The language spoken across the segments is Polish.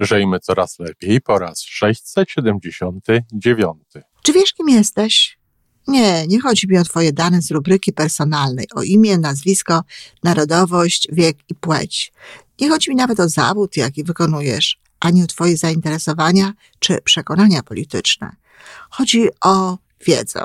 Żyjmy coraz lepiej po raz 679. Czy wiesz, kim jesteś? Nie, nie chodzi mi o Twoje dane z rubryki personalnej, o imię, nazwisko, narodowość, wiek i płeć. Nie chodzi mi nawet o zawód, jaki wykonujesz, ani o Twoje zainteresowania czy przekonania polityczne. Chodzi o wiedzę.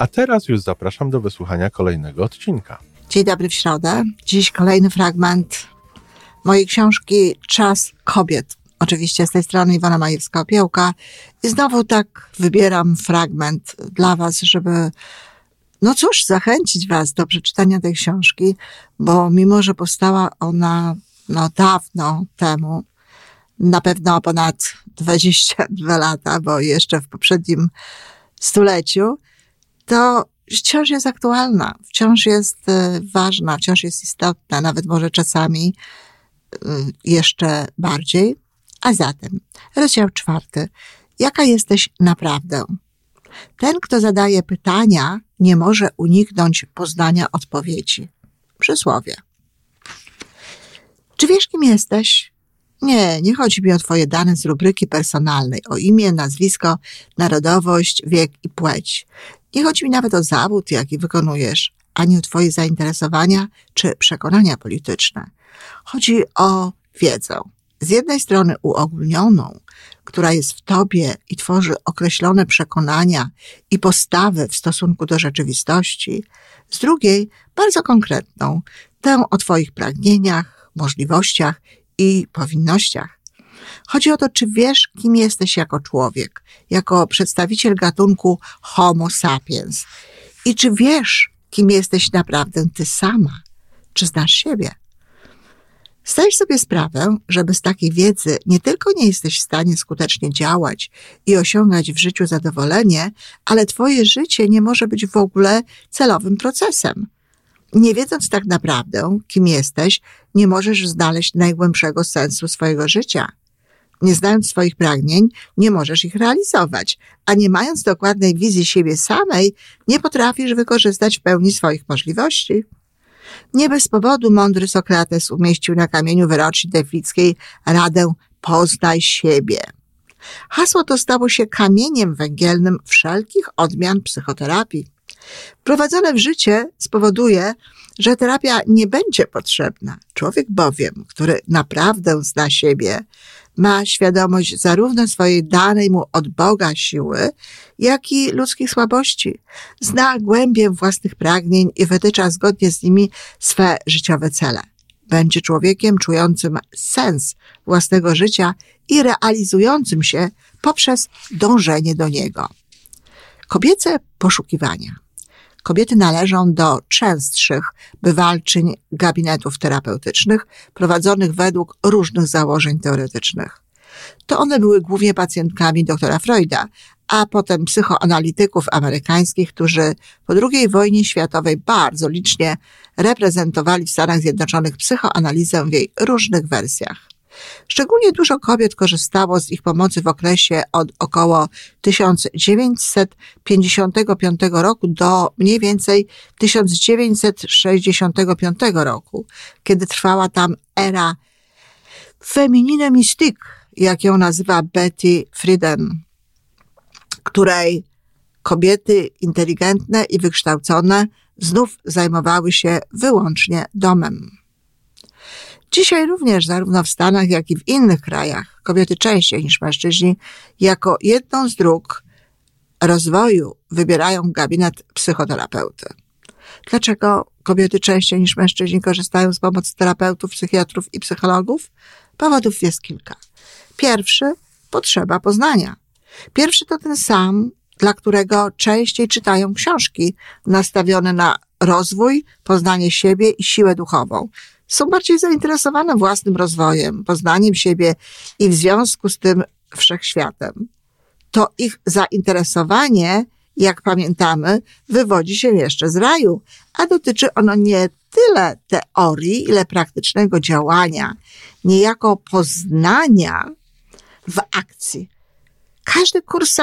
A teraz już zapraszam do wysłuchania kolejnego odcinka. Dzień dobry w środę. Dziś kolejny fragment mojej książki Czas kobiet. Oczywiście z tej strony Iwona Majewska-Opiełka. I znowu tak wybieram fragment dla Was, żeby no cóż, zachęcić Was do przeczytania tej książki, bo mimo, że powstała ona no dawno temu, na pewno ponad 22 lata, bo jeszcze w poprzednim stuleciu, to wciąż jest aktualna, wciąż jest e, ważna, wciąż jest istotna, nawet może czasami e, jeszcze bardziej. A zatem, rozdział czwarty. Jaka jesteś naprawdę? Ten, kto zadaje pytania, nie może uniknąć poznania odpowiedzi. Przysłowie. Czy wiesz, kim jesteś? Nie, nie chodzi mi o Twoje dane z rubryki personalnej, o imię, nazwisko, narodowość, wiek i płeć. Nie chodzi mi nawet o zawód, jaki wykonujesz, ani o Twoje zainteresowania czy przekonania polityczne. Chodzi o wiedzę. Z jednej strony uogólnioną, która jest w Tobie i tworzy określone przekonania i postawy w stosunku do rzeczywistości, z drugiej bardzo konkretną, tę o Twoich pragnieniach, możliwościach i powinnościach. Chodzi o to, czy wiesz, kim jesteś jako człowiek, jako przedstawiciel gatunku Homo sapiens i czy wiesz, kim jesteś naprawdę ty sama, czy znasz siebie. Zdajesz sobie sprawę, że bez takiej wiedzy nie tylko nie jesteś w stanie skutecznie działać i osiągać w życiu zadowolenie, ale twoje życie nie może być w ogóle celowym procesem. Nie wiedząc tak naprawdę, kim jesteś, nie możesz znaleźć najgłębszego sensu swojego życia. Nie znając swoich pragnień, nie możesz ich realizować, a nie mając dokładnej wizji siebie samej, nie potrafisz wykorzystać w pełni swoich możliwości. Nie bez powodu mądry Sokrates umieścił na kamieniu wyroczni defickiej radę poznaj siebie. Hasło to stało się kamieniem węgielnym wszelkich odmian psychoterapii. Wprowadzone w życie spowoduje, że terapia nie będzie potrzebna. Człowiek bowiem, który naprawdę zna siebie, ma świadomość zarówno swojej danej mu od Boga siły, jak i ludzkich słabości. Zna głębię własnych pragnień i wytycza zgodnie z nimi swe życiowe cele. Będzie człowiekiem czującym sens własnego życia i realizującym się poprzez dążenie do niego. Kobiece poszukiwania. Kobiety należą do częstszych bywalczyń gabinetów terapeutycznych prowadzonych według różnych założeń teoretycznych. To one były głównie pacjentkami doktora Freuda, a potem psychoanalityków amerykańskich, którzy po II wojnie światowej bardzo licznie reprezentowali w Stanach Zjednoczonych psychoanalizę w jej różnych wersjach. Szczególnie dużo kobiet korzystało z ich pomocy w okresie od około 1955 roku do mniej więcej 1965 roku, kiedy trwała tam era feminine mystique, jak ją nazywa Betty Friedan, której kobiety inteligentne i wykształcone znów zajmowały się wyłącznie domem. Dzisiaj również, zarówno w Stanach, jak i w innych krajach, kobiety częściej niż mężczyźni, jako jedną z dróg rozwoju wybierają gabinet psychoterapeuty. Dlaczego kobiety częściej niż mężczyźni korzystają z pomocy terapeutów, psychiatrów i psychologów? Powodów jest kilka. Pierwszy, potrzeba poznania. Pierwszy to ten sam, dla którego częściej czytają książki nastawione na rozwój, poznanie siebie i siłę duchową. Są bardziej zainteresowane własnym rozwojem, poznaniem siebie i w związku z tym wszechświatem. To ich zainteresowanie, jak pamiętamy, wywodzi się jeszcze z raju, a dotyczy ono nie tyle teorii, ile praktycznego działania, niejako poznania w akcji. Każdy kurs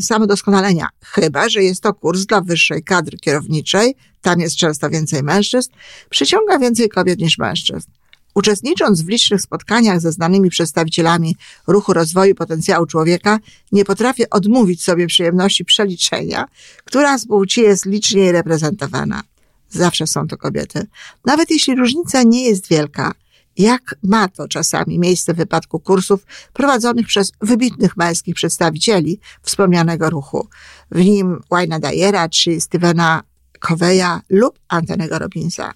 samodoskonalenia, chyba że jest to kurs dla wyższej kadry kierowniczej, tam jest często więcej mężczyzn, przyciąga więcej kobiet niż mężczyzn. Uczestnicząc w licznych spotkaniach ze znanymi przedstawicielami ruchu rozwoju potencjału człowieka, nie potrafię odmówić sobie przyjemności przeliczenia, która z płci jest liczniej reprezentowana. Zawsze są to kobiety. Nawet jeśli różnica nie jest wielka, jak ma to czasami miejsce w wypadku kursów prowadzonych przez wybitnych męskich przedstawicieli wspomnianego ruchu, w nim Wayna Dyera czy Stevena Coveya lub Antonego Robinsa.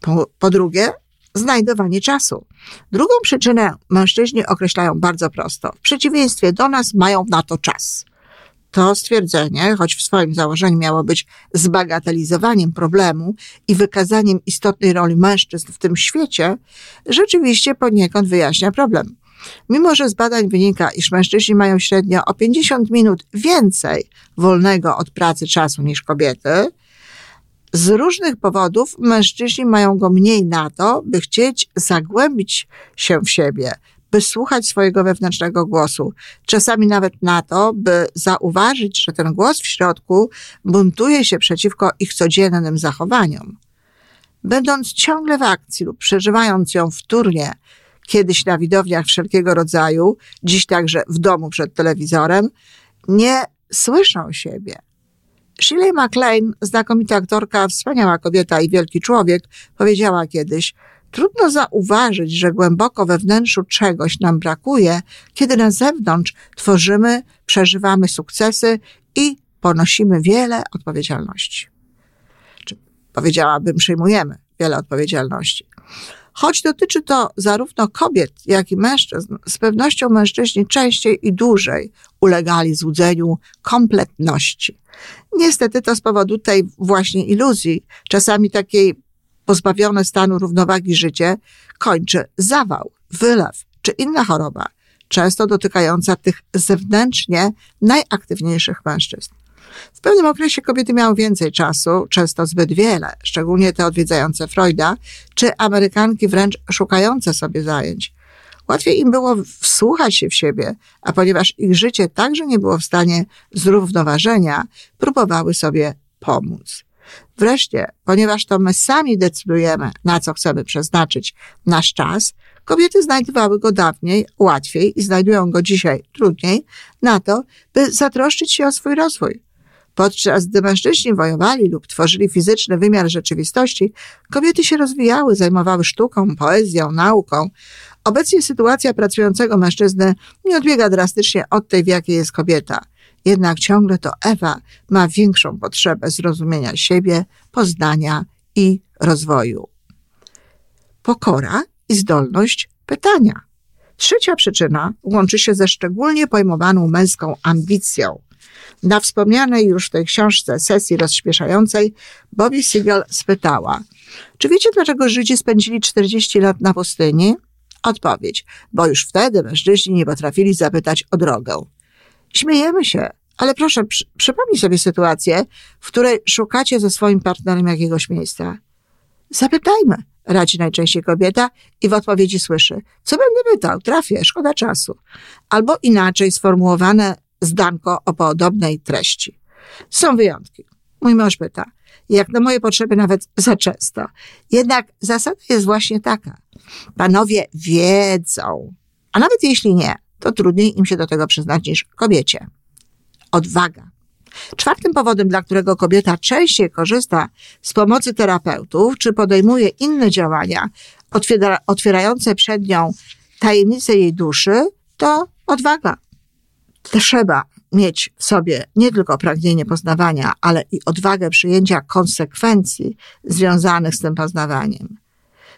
Po, po drugie, znajdowanie czasu. Drugą przyczynę mężczyźni określają bardzo prosto. W przeciwieństwie do nas mają na to czas. To stwierdzenie, choć w swoim założeniu miało być zbagatelizowaniem problemu i wykazaniem istotnej roli mężczyzn w tym świecie, rzeczywiście poniekąd wyjaśnia problem. Mimo, że z badań wynika, iż mężczyźni mają średnio o 50 minut więcej wolnego od pracy czasu niż kobiety, z różnych powodów mężczyźni mają go mniej na to, by chcieć zagłębić się w siebie, by słuchać swojego wewnętrznego głosu. Czasami nawet na to, by zauważyć, że ten głos w środku buntuje się przeciwko ich codziennym zachowaniom. Będąc ciągle w akcji lub przeżywając ją wtórnie, kiedyś na widowniach wszelkiego rodzaju, dziś także w domu przed telewizorem, nie słyszą siebie. Shirley MacLaine, znakomita aktorka, wspaniała kobieta i wielki człowiek, powiedziała kiedyś, Trudno zauważyć, że głęboko we wnętrzu czegoś nam brakuje, kiedy na zewnątrz tworzymy, przeżywamy sukcesy i ponosimy wiele odpowiedzialności. Czy powiedziałabym, przyjmujemy wiele odpowiedzialności. Choć dotyczy to zarówno kobiet, jak i mężczyzn, z pewnością mężczyźni częściej i dłużej ulegali złudzeniu kompletności. Niestety to z powodu tej właśnie iluzji, czasami takiej pozbawione stanu równowagi życie kończy zawał, wylew czy inna choroba, często dotykająca tych zewnętrznie najaktywniejszych mężczyzn. W pewnym okresie kobiety miały więcej czasu, często zbyt wiele, szczególnie te odwiedzające Freuda, czy Amerykanki wręcz szukające sobie zajęć. Łatwiej im było wsłuchać się w siebie, a ponieważ ich życie także nie było w stanie zrównoważenia, próbowały sobie pomóc. Wreszcie, ponieważ to my sami decydujemy, na co chcemy przeznaczyć nasz czas, kobiety znajdowały go dawniej łatwiej i znajdują go dzisiaj trudniej na to, by zatroszczyć się o swój rozwój. Podczas gdy mężczyźni wojowali lub tworzyli fizyczny wymiar rzeczywistości, kobiety się rozwijały, zajmowały sztuką, poezją, nauką. Obecnie sytuacja pracującego mężczyzny nie odbiega drastycznie od tej, w jakiej jest kobieta – jednak ciągle to Ewa ma większą potrzebę zrozumienia siebie, poznania i rozwoju. Pokora i zdolność pytania. Trzecia przyczyna łączy się ze szczególnie pojmowaną męską ambicją. Na wspomnianej już w tej książce sesji rozśmieszającej Bobby Siegel spytała, czy wiecie dlaczego Żydzi spędzili 40 lat na pustyni? Odpowiedź, bo już wtedy mężczyźni nie potrafili zapytać o drogę. Śmiejemy się, ale proszę, przy, przypomnij sobie sytuację, w której szukacie ze swoim partnerem jakiegoś miejsca. Zapytajmy, radzi najczęściej kobieta i w odpowiedzi słyszy, co będę pytał, trafię, szkoda czasu. Albo inaczej sformułowane zdanko o podobnej treści. Są wyjątki. Mój mąż pyta, jak na moje potrzeby nawet za często. Jednak zasada jest właśnie taka. Panowie wiedzą, a nawet jeśli nie, to trudniej im się do tego przyznać niż kobiecie. Odwaga. Czwartym powodem, dla którego kobieta częściej korzysta z pomocy terapeutów, czy podejmuje inne działania otwiera, otwierające przed nią tajemnice jej duszy, to odwaga. Trzeba mieć w sobie nie tylko pragnienie poznawania, ale i odwagę przyjęcia konsekwencji związanych z tym poznawaniem.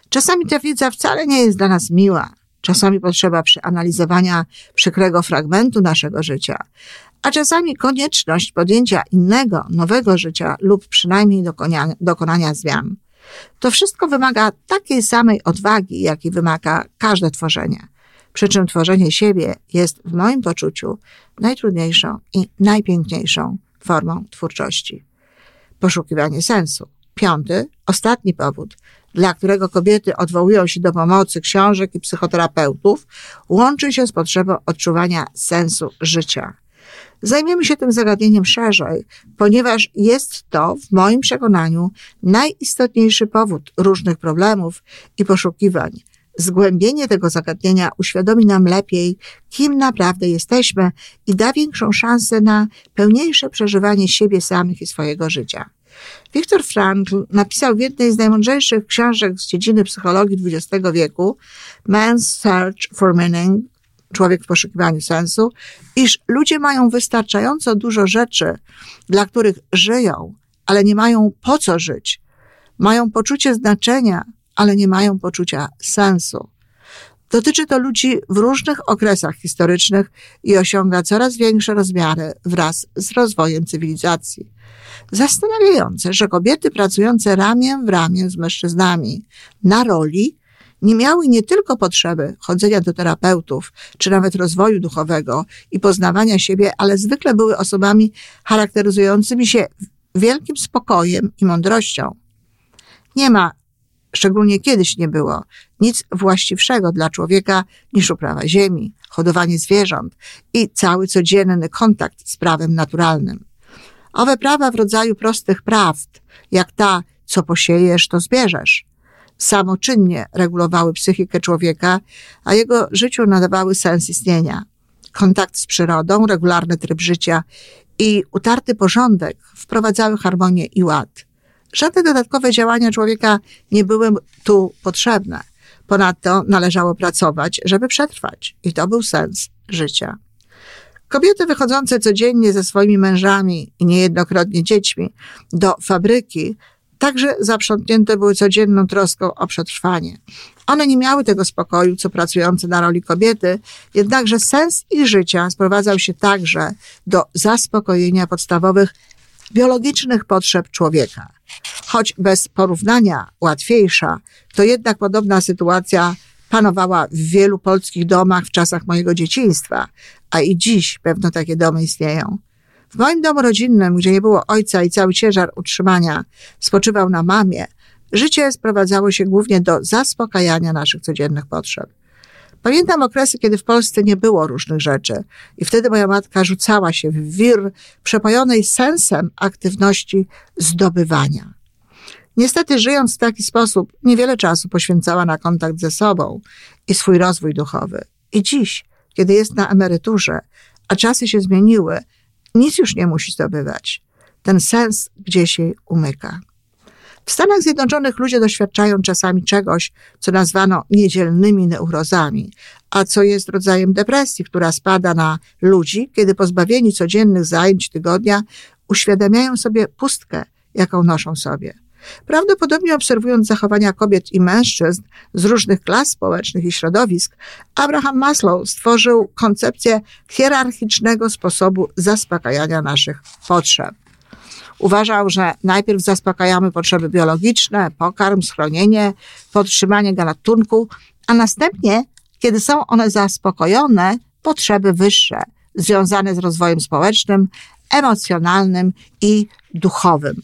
Czasami ta wiedza wcale nie jest dla nas miła, Czasami potrzeba przeanalizowania przykrego fragmentu naszego życia, a czasami konieczność podjęcia innego, nowego życia lub przynajmniej dokonania, dokonania zmian. To wszystko wymaga takiej samej odwagi, jakiej wymaga każde tworzenie. Przy czym tworzenie siebie jest w moim poczuciu najtrudniejszą i najpiękniejszą formą twórczości. Poszukiwanie sensu. Piąty, ostatni powód, dla którego kobiety odwołują się do pomocy książek i psychoterapeutów, łączy się z potrzebą odczuwania sensu życia. Zajmiemy się tym zagadnieniem szerzej, ponieważ jest to, w moim przekonaniu, najistotniejszy powód różnych problemów i poszukiwań. Zgłębienie tego zagadnienia uświadomi nam lepiej, kim naprawdę jesteśmy i da większą szansę na pełniejsze przeżywanie siebie samych i swojego życia. Viktor Frankl napisał w jednej z najmądrzejszych książek z dziedziny psychologii XX wieku, Man's Search for Meaning, Człowiek w poszukiwaniu sensu, iż ludzie mają wystarczająco dużo rzeczy, dla których żyją, ale nie mają po co żyć. Mają poczucie znaczenia, ale nie mają poczucia sensu. Dotyczy to ludzi w różnych okresach historycznych i osiąga coraz większe rozmiary wraz z rozwojem cywilizacji. Zastanawiające, że kobiety pracujące ramię w ramię z mężczyznami na roli nie miały nie tylko potrzeby chodzenia do terapeutów, czy nawet rozwoju duchowego i poznawania siebie, ale zwykle były osobami charakteryzującymi się wielkim spokojem i mądrością. Nie ma, szczególnie kiedyś nie było, nic właściwszego dla człowieka niż uprawa ziemi, hodowanie zwierząt i cały codzienny kontakt z prawem naturalnym. Owe prawa w rodzaju prostych prawd, jak ta, co posiejesz, to zbierzesz, samoczynnie regulowały psychikę człowieka, a jego życiu nadawały sens istnienia. Kontakt z przyrodą, regularny tryb życia i utarty porządek wprowadzały harmonię i ład. Żadne dodatkowe działania człowieka nie były tu potrzebne. Ponadto należało pracować, żeby przetrwać, i to był sens życia. Kobiety wychodzące codziennie ze swoimi mężami i niejednokrotnie dziećmi do fabryki także zaprzątnięte były codzienną troską o przetrwanie. One nie miały tego spokoju, co pracujące na roli kobiety, jednakże sens ich życia sprowadzał się także do zaspokojenia podstawowych biologicznych potrzeb człowieka. Choć bez porównania łatwiejsza, to jednak podobna sytuacja panowała w wielu polskich domach w czasach mojego dzieciństwa, a i dziś pewno takie domy istnieją. W moim domu rodzinnym, gdzie nie było ojca i cały ciężar utrzymania spoczywał na mamie, życie sprowadzało się głównie do zaspokajania naszych codziennych potrzeb. Pamiętam okresy, kiedy w Polsce nie było różnych rzeczy i wtedy moja matka rzucała się w wir przepojonej sensem aktywności zdobywania. Niestety, żyjąc w taki sposób, niewiele czasu poświęcała na kontakt ze sobą i swój rozwój duchowy. I dziś, kiedy jest na emeryturze, a czasy się zmieniły, nic już nie musi zdobywać. Ten sens gdzieś jej umyka. W Stanach Zjednoczonych ludzie doświadczają czasami czegoś, co nazwano niedzielnymi neurozami, a co jest rodzajem depresji, która spada na ludzi, kiedy pozbawieni codziennych zajęć tygodnia uświadamiają sobie pustkę, jaką noszą sobie. Prawdopodobnie obserwując zachowania kobiet i mężczyzn z różnych klas społecznych i środowisk, Abraham Maslow stworzył koncepcję hierarchicznego sposobu zaspokajania naszych potrzeb. Uważał, że najpierw zaspokajamy potrzeby biologiczne, pokarm, schronienie, podtrzymanie gatunku, a następnie, kiedy są one zaspokojone, potrzeby wyższe, związane z rozwojem społecznym, emocjonalnym i duchowym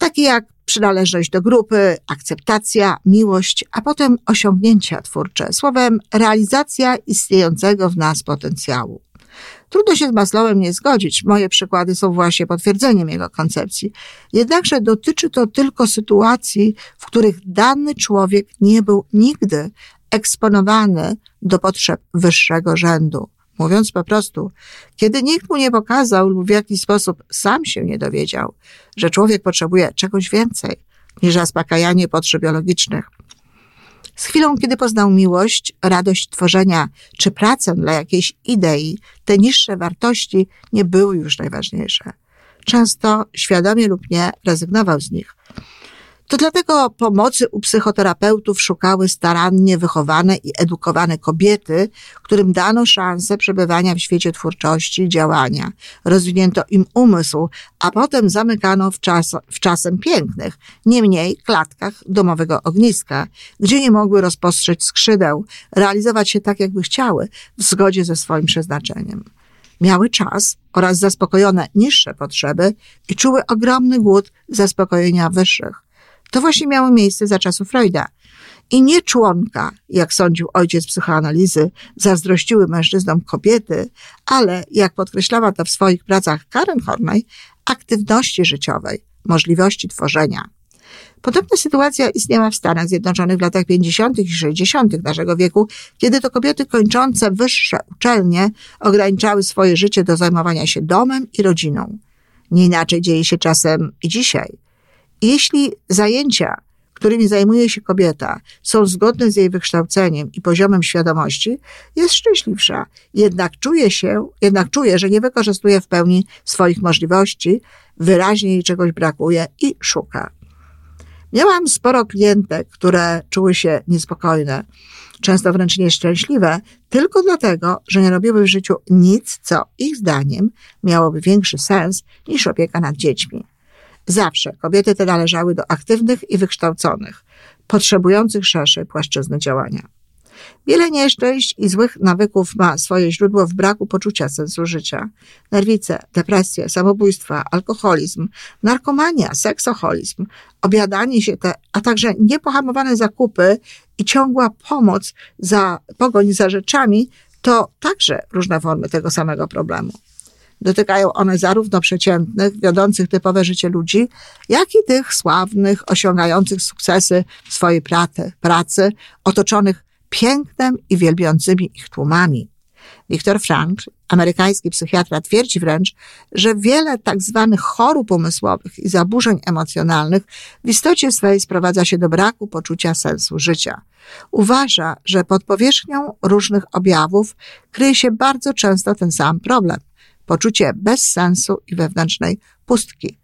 takie jak przynależność do grupy, akceptacja, miłość, a potem osiągnięcia twórcze, słowem realizacja istniejącego w nas potencjału. Trudno się z Maslowem nie zgodzić. Moje przykłady są właśnie potwierdzeniem jego koncepcji. Jednakże dotyczy to tylko sytuacji, w których dany człowiek nie był nigdy eksponowany do potrzeb wyższego rzędu. Mówiąc po prostu, kiedy nikt mu nie pokazał lub w jakiś sposób sam się nie dowiedział, że człowiek potrzebuje czegoś więcej niż zaspokajanie potrzeb biologicznych. Z chwilą, kiedy poznał miłość, radość tworzenia czy pracę dla jakiejś idei, te niższe wartości nie były już najważniejsze. Często, świadomie lub nie, rezygnował z nich. To dlatego pomocy u psychoterapeutów szukały starannie wychowane i edukowane kobiety, którym dano szansę przebywania w świecie twórczości i działania. Rozwinięto im umysł, a potem zamykano w, czas, w czasem pięknych, niemniej klatkach domowego ogniska, gdzie nie mogły rozpostrzeć skrzydeł, realizować się tak, jakby chciały, w zgodzie ze swoim przeznaczeniem miały czas oraz zaspokojone niższe potrzeby i czuły ogromny głód zaspokojenia wyższych. To właśnie miało miejsce za czasów Freuda. I nie członka, jak sądził ojciec psychoanalizy, zazdrościły mężczyznom kobiety, ale, jak podkreślała to w swoich pracach Karen Horney, aktywności życiowej, możliwości tworzenia. Podobna sytuacja istniała w Stanach Zjednoczonych w latach 50. i 60. naszego wieku, kiedy to kobiety kończące wyższe uczelnie ograniczały swoje życie do zajmowania się domem i rodziną. Nie inaczej dzieje się czasem i dzisiaj. Jeśli zajęcia, którymi zajmuje się kobieta, są zgodne z jej wykształceniem i poziomem świadomości, jest szczęśliwsza. Jednak czuje się, jednak czuje, że nie wykorzystuje w pełni swoich możliwości, wyraźnie jej czegoś brakuje i szuka. Miałam sporo klientek, które czuły się niespokojne, często wręcz nieszczęśliwe, tylko dlatego, że nie robiły w życiu nic, co ich zdaniem miałoby większy sens niż opieka nad dziećmi. Zawsze kobiety te należały do aktywnych i wykształconych, potrzebujących szerszej płaszczyzny działania. Wiele nieszczęść i złych nawyków ma swoje źródło w braku poczucia sensu życia. Nerwice, depresje, samobójstwa, alkoholizm, narkomania, seksoholizm, obiadanie się te, a także niepohamowane zakupy i ciągła pomoc za pogoń za rzeczami to także różne formy tego samego problemu. Dotykają one zarówno przeciętnych, wiodących typowe życie ludzi, jak i tych sławnych, osiągających sukcesy w swojej pracy, pracy otoczonych pięknem i wielbiącymi ich tłumami. Viktor Frankl, amerykański psychiatra, twierdzi wręcz, że wiele tak zwanych chorób umysłowych i zaburzeń emocjonalnych w istocie swej sprowadza się do braku poczucia sensu życia. Uważa, że pod powierzchnią różnych objawów kryje się bardzo często ten sam problem poczucie bezsensu i wewnętrznej pustki.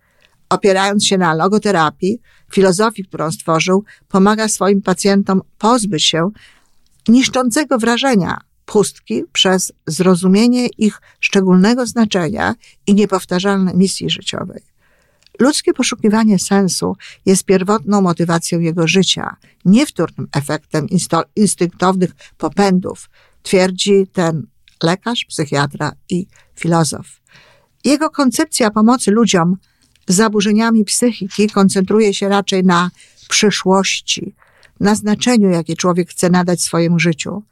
Opierając się na logoterapii, filozofii, którą stworzył, pomaga swoim pacjentom pozbyć się niszczącego wrażenia pustki przez zrozumienie ich szczególnego znaczenia i niepowtarzalnej misji życiowej. Ludzkie poszukiwanie sensu jest pierwotną motywacją jego życia, nie wtórnym efektem instynktownych popędów, twierdzi ten lekarz, psychiatra i filozof. Jego koncepcja pomocy ludziom z zaburzeniami psychiki koncentruje się raczej na przyszłości, na znaczeniu, jakie człowiek chce nadać swojemu życiu.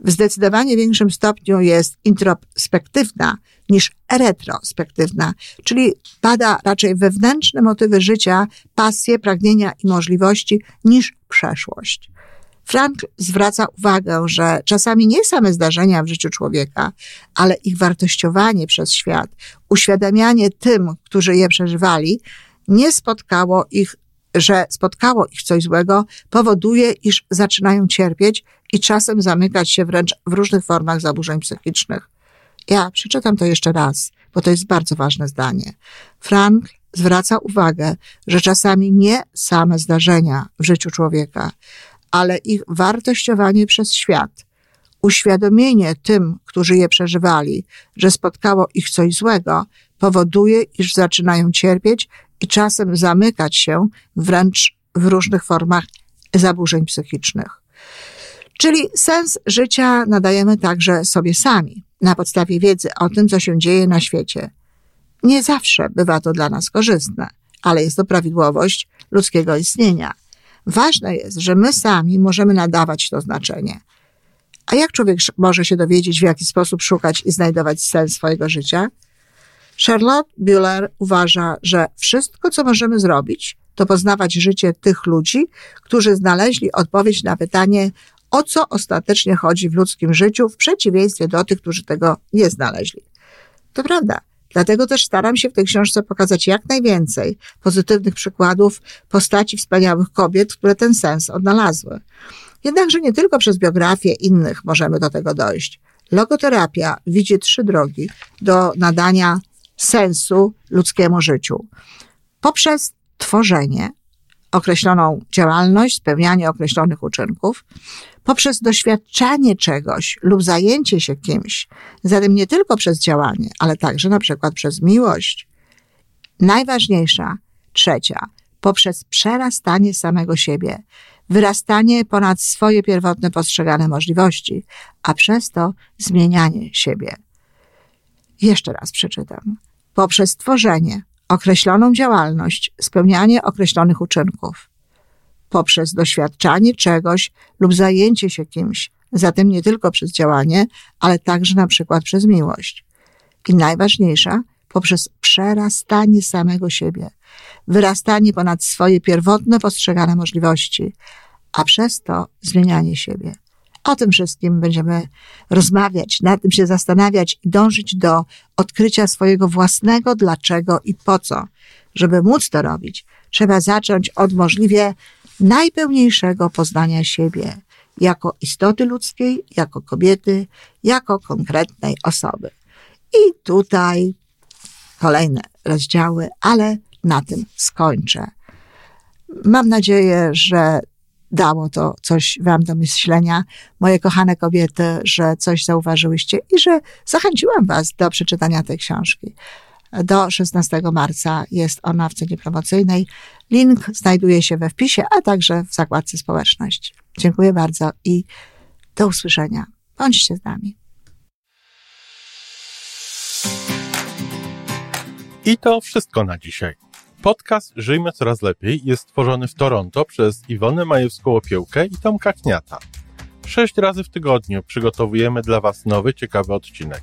W zdecydowanie większym stopniu jest introspektywna niż retrospektywna, czyli bada raczej wewnętrzne motywy życia, pasje, pragnienia i możliwości niż przeszłość. Frank zwraca uwagę, że czasami nie same zdarzenia w życiu człowieka, ale ich wartościowanie przez świat, uświadamianie tym, którzy je przeżywali, nie spotkało ich, że spotkało ich coś złego, powoduje, iż zaczynają cierpieć i czasem zamykać się wręcz w różnych formach zaburzeń psychicznych. Ja przeczytam to jeszcze raz, bo to jest bardzo ważne zdanie. Frank zwraca uwagę, że czasami nie same zdarzenia w życiu człowieka, ale ich wartościowanie przez świat, uświadomienie tym, którzy je przeżywali, że spotkało ich coś złego, powoduje, iż zaczynają cierpieć i czasem zamykać się wręcz w różnych formach zaburzeń psychicznych. Czyli sens życia nadajemy także sobie sami, na podstawie wiedzy o tym, co się dzieje na świecie. Nie zawsze bywa to dla nas korzystne, ale jest to prawidłowość ludzkiego istnienia – Ważne jest, że my sami możemy nadawać to znaczenie. A jak człowiek może się dowiedzieć, w jaki sposób szukać i znajdować sens swojego życia? Charlotte Bueller uważa, że wszystko, co możemy zrobić, to poznawać życie tych ludzi, którzy znaleźli odpowiedź na pytanie, o co ostatecznie chodzi w ludzkim życiu, w przeciwieństwie do tych, którzy tego nie znaleźli. To prawda. Dlatego też staram się w tej książce pokazać jak najwięcej pozytywnych przykładów postaci wspaniałych kobiet, które ten sens odnalazły. Jednakże nie tylko przez biografię innych możemy do tego dojść. Logoterapia widzi trzy drogi do nadania sensu ludzkiemu życiu. Poprzez tworzenie, określoną działalność, spełnianie określonych uczynków, poprzez doświadczanie czegoś lub zajęcie się kimś, zatem nie tylko przez działanie, ale także na przykład przez miłość. Najważniejsza, trzecia, poprzez przerastanie samego siebie, wyrastanie ponad swoje pierwotne postrzegane możliwości, a przez to zmienianie siebie. Jeszcze raz przeczytam. Poprzez tworzenie, określoną działalność, spełnianie określonych uczynków, poprzez doświadczanie czegoś lub zajęcie się kimś, zatem nie tylko przez działanie, ale także na przykład przez miłość. I najważniejsza, poprzez przerastanie samego siebie, wyrastanie ponad swoje pierwotne postrzegane możliwości, a przez to zmienianie siebie. O tym wszystkim będziemy rozmawiać, nad tym się zastanawiać i dążyć do odkrycia swojego własnego dlaczego i po co. Żeby móc to robić, trzeba zacząć od możliwie najpełniejszego poznania siebie jako istoty ludzkiej, jako kobiety, jako konkretnej osoby. I tutaj kolejne rozdziały, ale na tym skończę. Mam nadzieję, że dało to coś wam do myślenia, moje kochane kobiety, że coś zauważyłyście i że zachęciłam was do przeczytania tej książki. Do 16 marca jest ona w cenie promocyjnej. Link znajduje się we wpisie, a także w zakładce społeczność. Dziękuję bardzo i do usłyszenia. Bądźcie z nami. I to wszystko na dzisiaj. Podcast Żyjmy Coraz Lepiej jest stworzony w Toronto przez Iwonę Majewską-Opiełkę i Tomka Kniata. Sześć razy w tygodniu przygotowujemy dla Was nowy, ciekawy odcinek.